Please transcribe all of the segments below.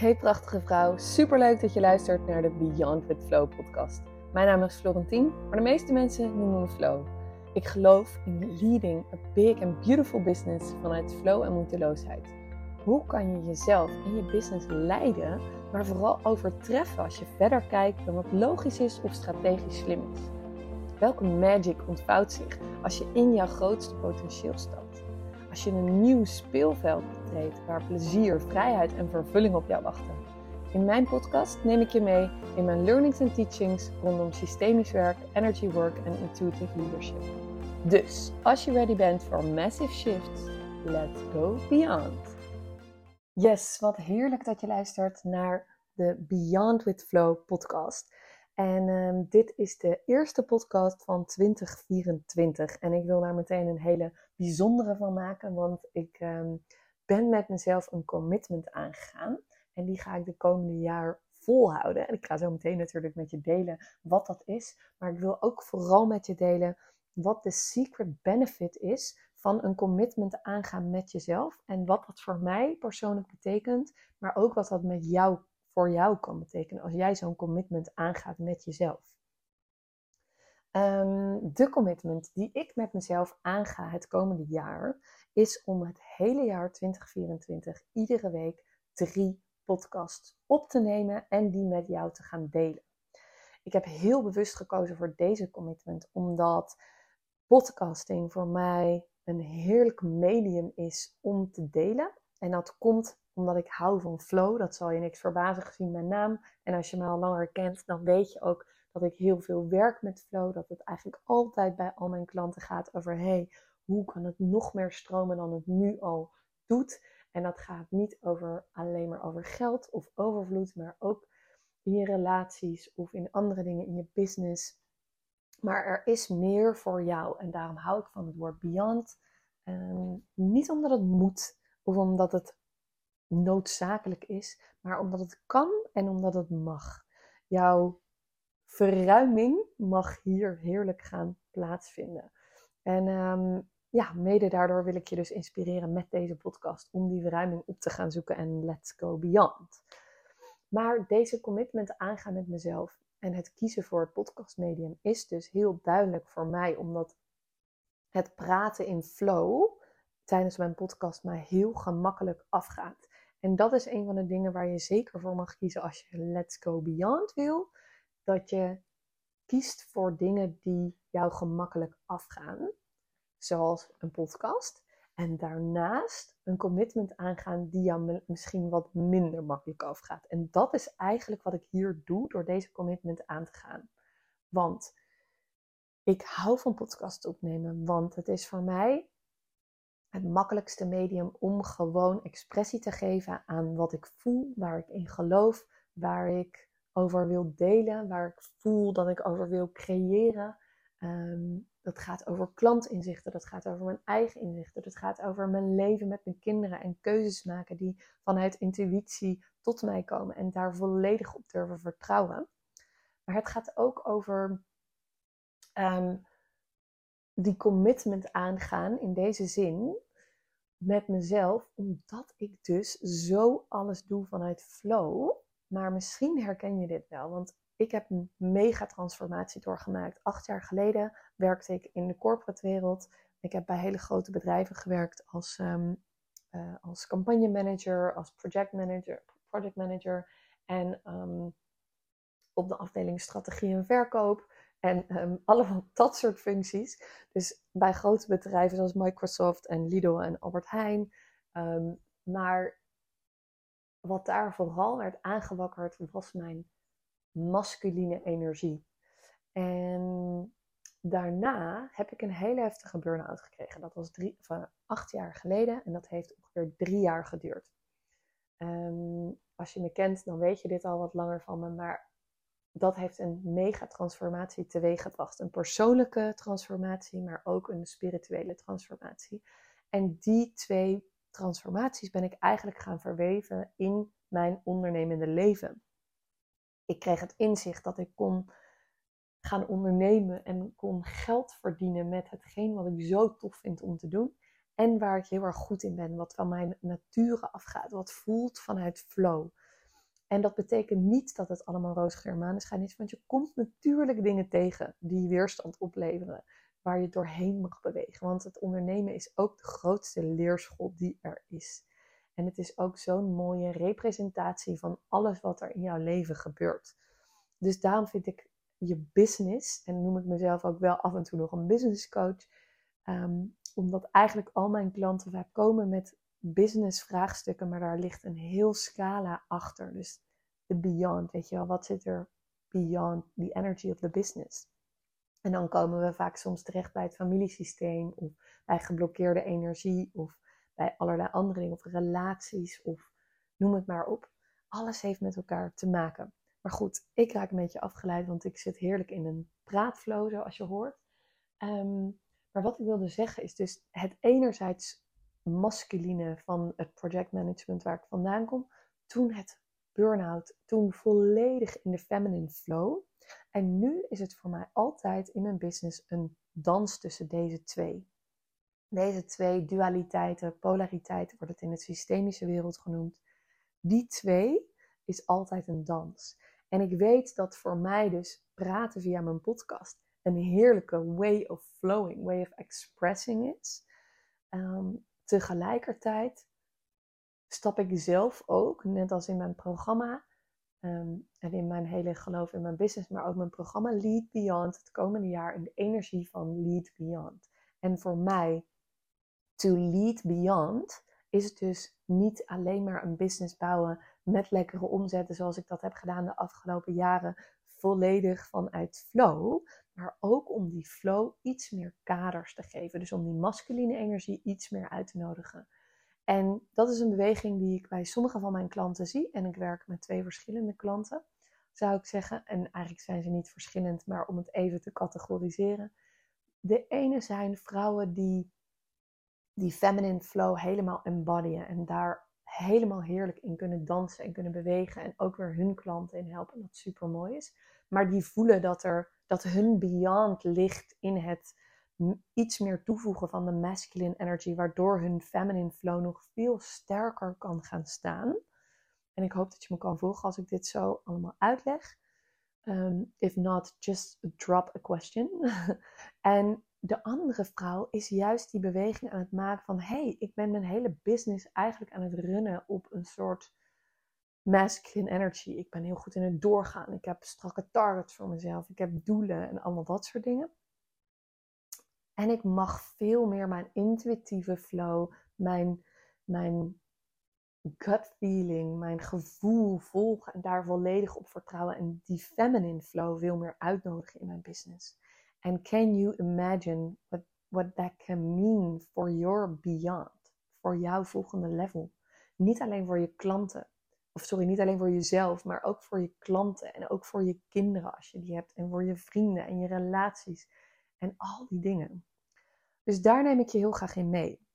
Hey prachtige vrouw, super leuk dat je luistert naar de Beyond with Flow podcast. Mijn naam is Florentien, maar de meeste mensen noemen me Flow. Ik geloof in leading a big and beautiful business vanuit flow en moeiteloosheid. Hoe kan je jezelf en je business leiden, maar vooral overtreffen als je verder kijkt dan wat logisch is of strategisch slim is? Welke magic ontvouwt zich als je in jouw grootste potentieel stapt? Als je een nieuw speelveld betreedt waar plezier, vrijheid en vervulling op jou wachten. In mijn podcast neem ik je mee in mijn learnings en teachings rondom systemisch werk, energy work en intuitive leadership. Dus als je ready bent voor massive shifts, let's go beyond. Yes, wat heerlijk dat je luistert naar de Beyond with Flow podcast. En um, dit is de eerste podcast van 2024. En ik wil daar meteen een hele bijzondere van maken, want ik um, ben met mezelf een commitment aangegaan. En die ga ik de komende jaar volhouden. En ik ga zo meteen natuurlijk met je delen wat dat is. Maar ik wil ook vooral met je delen wat de secret benefit is van een commitment aangaan met jezelf. En wat dat voor mij persoonlijk betekent. Maar ook wat dat met jou, voor jou kan betekenen als jij zo'n commitment aangaat met jezelf. Um, de commitment die ik met mezelf aanga het komende jaar is om het hele jaar 2024 iedere week drie podcasts op te nemen en die met jou te gaan delen. Ik heb heel bewust gekozen voor deze commitment omdat podcasting voor mij een heerlijk medium is om te delen. En dat komt omdat ik hou van flow. Dat zal je niks verbazen gezien mijn naam. En als je me al langer kent, dan weet je ook dat ik heel veel werk met flow. Dat het eigenlijk altijd bij al mijn klanten gaat over: hey, hoe kan het nog meer stromen dan het nu al doet? En dat gaat niet over alleen maar over geld of overvloed, maar ook in je relaties of in andere dingen in je business. Maar er is meer voor jou en daarom hou ik van het woord beyond. Um, niet omdat het moet of omdat het noodzakelijk is, maar omdat het kan en omdat het mag. Jouw verruiming mag hier heerlijk gaan plaatsvinden. En um, ja, mede daardoor wil ik je dus inspireren met deze podcast om die verruiming op te gaan zoeken en let's go beyond. Maar deze commitment aangaan met mezelf en het kiezen voor het podcastmedium is dus heel duidelijk voor mij, omdat het praten in flow tijdens mijn podcast mij heel gemakkelijk afgaat. En dat is een van de dingen waar je zeker voor mag kiezen als je Let's Go Beyond wil. Dat je kiest voor dingen die jou gemakkelijk afgaan zoals een podcast. En daarnaast een commitment aangaan die jou misschien wat minder makkelijk afgaat. En dat is eigenlijk wat ik hier doe door deze commitment aan te gaan. Want ik hou van podcast opnemen, want het is voor mij het makkelijkste medium om gewoon expressie te geven aan wat ik voel, waar ik in geloof, waar ik over wil delen, waar ik voel dat ik over wil creëren. Um, dat gaat over klantinzichten, dat gaat over mijn eigen inzichten, dat gaat over mijn leven met mijn kinderen en keuzes maken die vanuit intuïtie tot mij komen en daar volledig op durven vertrouwen. Maar het gaat ook over um, die commitment aangaan in deze zin met mezelf, omdat ik dus zo alles doe vanuit flow. Maar misschien herken je dit wel, want ik heb een mega transformatie doorgemaakt. Acht jaar geleden werkte ik in de corporate wereld. Ik heb bij hele grote bedrijven gewerkt als, um, uh, als campagne manager, als project manager, project manager en um, op de afdeling strategie en verkoop. En um, allemaal dat soort functies. Dus bij grote bedrijven zoals Microsoft en Lidl en Albert Heijn. maar wat daar vooral werd aangewakkerd was mijn masculine energie. En daarna heb ik een hele heftige burn-out gekregen. Dat was drie, van acht jaar geleden en dat heeft ongeveer drie jaar geduurd. Um, als je me kent, dan weet je dit al wat langer van me, maar dat heeft een mega transformatie teweeggebracht. Een persoonlijke transformatie, maar ook een spirituele transformatie. En die twee transformaties ben ik eigenlijk gaan verweven in mijn ondernemende leven ik kreeg het inzicht dat ik kon gaan ondernemen en kon geld verdienen met hetgeen wat ik zo tof vind om te doen. En waar ik heel erg goed in ben, wat van mijn nature afgaat, wat voelt vanuit flow. En dat betekent niet dat het allemaal roosgeur maneschijn is, want je komt natuurlijk dingen tegen die weerstand opleveren, waar je doorheen mag bewegen. Want het ondernemen is ook de grootste leerschool die er is. En het is ook zo'n mooie representatie van alles wat er in jouw leven gebeurt. Dus daarom vind ik je business, en noem ik mezelf ook wel af en toe nog een business coach, ehm, omdat eigenlijk al mijn klanten vaak komen met business vraagstukken, maar daar ligt een heel scala achter. Dus de beyond, weet je wel, wat zit er beyond the energy of the business? En dan komen we vaak soms terecht bij het familiesysteem of bij geblokkeerde energie of bij allerlei andere dingen of relaties of noem het maar op. Alles heeft met elkaar te maken. Maar goed, ik raak een beetje afgeleid, want ik zit heerlijk in een praatflow, zoals je hoort. Ehm, maar wat ik wilde zeggen is dus het enerzijds masculine van het projectmanagement waar ik vandaan kom, toen het burn-out, toen volledig in de feminine flow. En nu is het voor mij altijd in mijn business een dans tussen deze twee. Deze twee dualiteiten, polariteiten wordt het in het systemische wereld genoemd. Die twee is altijd een dans. En ik weet dat voor mij dus praten via mijn podcast een heerlijke way of flowing, way of expressing is. Ehm, tegelijkertijd stap ik zelf ook, net als in mijn programma ehm, en in mijn hele geloof in mijn business, maar ook mijn programma Lead Beyond het komende jaar in de energie van Lead Beyond. En voor mij, to lead beyond, is het dus niet alleen maar een business bouwen met lekkere omzetten zoals ik dat heb gedaan de afgelopen jaren, volledig vanuit flow, maar ook om die flow iets meer kaders te geven. Dus om die masculine energie iets meer uit te nodigen. En dat is een beweging die ik bij sommige van mijn klanten zie. En ik werk met twee verschillende klanten, zou ik zeggen. En eigenlijk zijn ze niet verschillend, maar om het even te categoriseren. De ene zijn vrouwen die die feminine flow helemaal embodyen en daar helemaal heerlijk in kunnen dansen en kunnen bewegen en ook weer hun klanten in helpen, wat super mooi is. Maar die voelen dat, er, dat hun beyond ligt in het iets meer toevoegen van de masculine energy, waardoor hun feminine flow nog veel sterker kan gaan staan. En ik hoop dat je me kan volgen als ik dit zo allemaal uitleg. Um, if not, just drop a question. en de andere vrouw is juist die beweging aan het maken van: hey, ik ben mijn hele business eigenlijk aan het runnen op een soort masculine energy. Ik ben heel goed in het doorgaan. Ik heb strakke targets voor mezelf. Ik heb doelen en allemaal dat soort dingen. En ik mag veel meer mijn intuïtieve flow, mijn, mijn gut feeling, mijn gevoel volgen en daar volledig op vertrouwen. En die feminine flow veel meer uitnodigen in mijn business. And can you imagine what, what that can mean for your beyond? Voor jouw volgende level. Niet alleen voor je klanten. Of sorry, niet alleen voor jezelf, maar ook voor je klanten. En ook voor je kinderen als je die hebt. En voor je vrienden en je relaties. En al die dingen. Dus daar neem ik je heel graag in mee.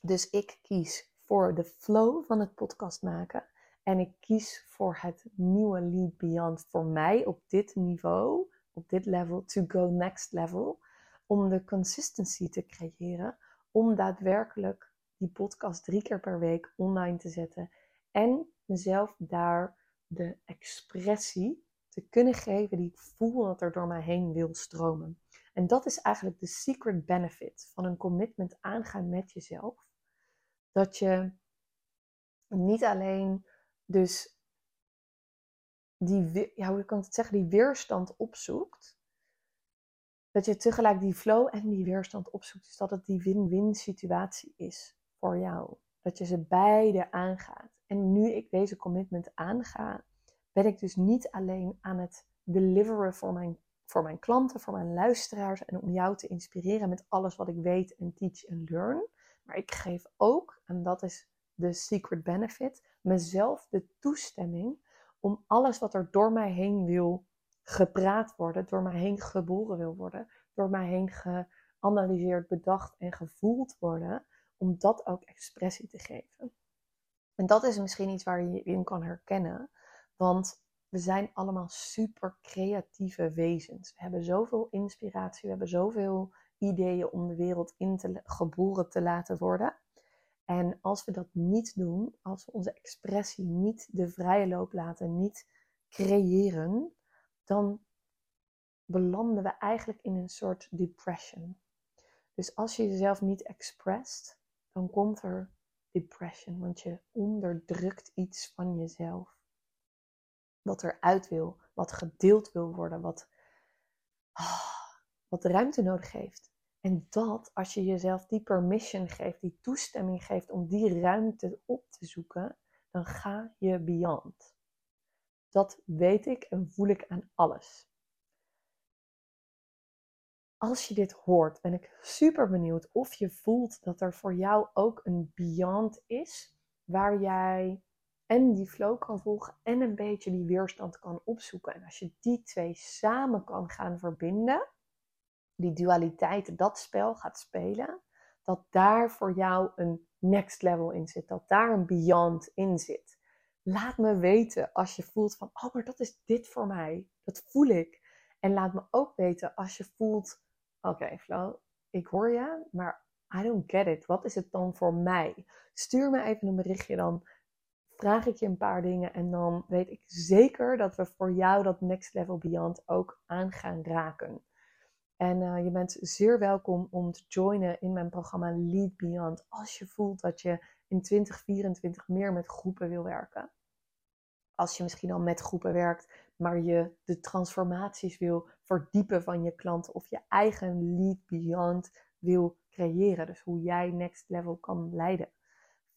Dus ik kies voor de flow van het podcast maken. En ik kies voor het nieuwe Lead Beyond voor mij op dit niveau, op dit level, to go next level. Om de consistency te creëren. Om daadwerkelijk die podcast drie keer per week online te zetten. En mezelf daar de expressie te kunnen geven die ik voel dat er door mij heen wil stromen. En dat is eigenlijk de secret benefit van een commitment aangaan met jezelf. Dat je niet alleen dus die, ja, hoe kan ik het zeggen, die weerstand opzoekt. Dat je tegelijk die flow en die weerstand opzoekt. Dus dat het die win-win situatie is voor jou. Dat je ze beide aangaat. En nu ik deze commitment aanga, ben ik dus niet alleen aan het deliveren voor mijn voor mijn klanten, voor mijn luisteraars en om jou te inspireren met alles wat ik weet en teach en learn. Maar ik geef ook, en dat is de secret benefit, mezelf de toestemming om alles wat er door mij heen wil gepraat worden, door mij heen geboren wil worden, door mij heen geanalyseerd, bedacht en gevoeld worden, om dat ook expressie te geven. En dat is misschien iets waar je je in kan herkennen, want we zijn allemaal super creatieve wezens. We hebben zoveel inspiratie, we hebben zoveel ideeën om de wereld in te, geboren te laten worden. En als we dat niet doen, als we onze expressie niet de vrije loop laten, niet creëren, dan belanden we eigenlijk in een soort depression. Dus als je jezelf niet expresst, dan komt er depression, want je onderdrukt iets van jezelf. Wat eruit wil, wat gedeeld wil worden, wat, ah, wat ruimte nodig heeft. En dat, als je jezelf die permission geeft, die toestemming geeft om die ruimte op te zoeken, dan ga je beyond. Dat weet ik en voel ik aan alles. Als je dit hoort, ben ik super benieuwd of je voelt dat er voor jou ook een beyond is, waar jij en die flow kan volgen en een beetje die weerstand kan opzoeken. En als je die twee samen kan gaan verbinden, die dualiteit, dat spel gaat spelen, dat daar voor jou een next level in zit, dat daar een beyond in zit. Laat me weten als je voelt van, oh, maar dat is dit voor mij. Dat voel ik. En laat me ook weten als je voelt, oké Flo, ik hoor je, maar I don't get it. Wat is het dan voor mij? Stuur me even een berichtje, dan vraag ik je een paar dingen en dan weet ik zeker dat we voor jou dat next level beyond ook aan gaan raken. En uh, je bent zeer welkom om te joinen in mijn programma Lead Beyond als je voelt dat je in 2024 meer met groepen wil werken. Als je misschien al met groepen werkt, maar je de transformaties wil verdiepen van je klanten of je eigen Lead Beyond wil creëren. Dus hoe jij next level kan leiden.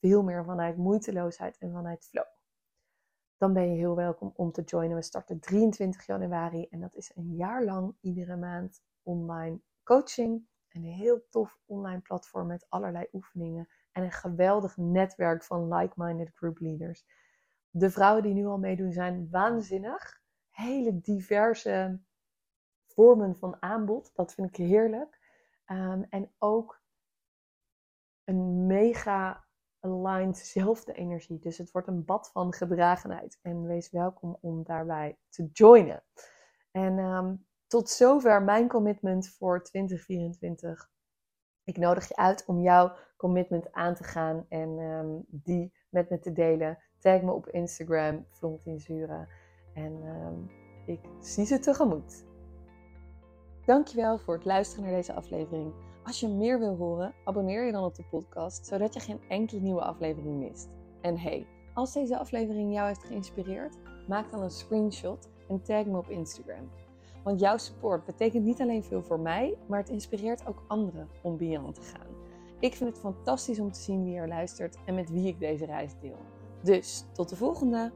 Veel meer vanuit moeiteloosheid en vanuit flow. Dan ben je heel welkom om te joinen. We starten 23 januari en dat is een jaar lang iedere maand online coaching. Een heel tof online platform met allerlei oefeningen. En een geweldig netwerk van like-minded group leaders. De vrouwen die nu al meedoen zijn waanzinnig. Hele diverse vormen van aanbod. Dat vind ik heerlijk. Um, en ook een mega aligned zelfde energie. Dus het wordt een bad van gedragenheid. En wees welkom om daarbij te joinen. En um, tot zover mijn commitment voor 2024. Ik nodig je uit om jouw commitment aan te gaan en um, die met me te delen. Tag me op Instagram, Zura. En um, ik zie ze tegemoet. Dankjewel voor het luisteren naar deze aflevering. Als je meer wil horen, abonneer je dan op de podcast, zodat je geen enkele nieuwe aflevering mist. En hey, als deze aflevering jou heeft geïnspireerd, maak dan een screenshot en tag me op Instagram. Want jouw support betekent niet alleen veel voor mij, maar het inspireert ook anderen om Beyond te gaan. Ik vind het fantastisch om te zien wie er luistert en met wie ik deze reis deel. Dus tot de volgende!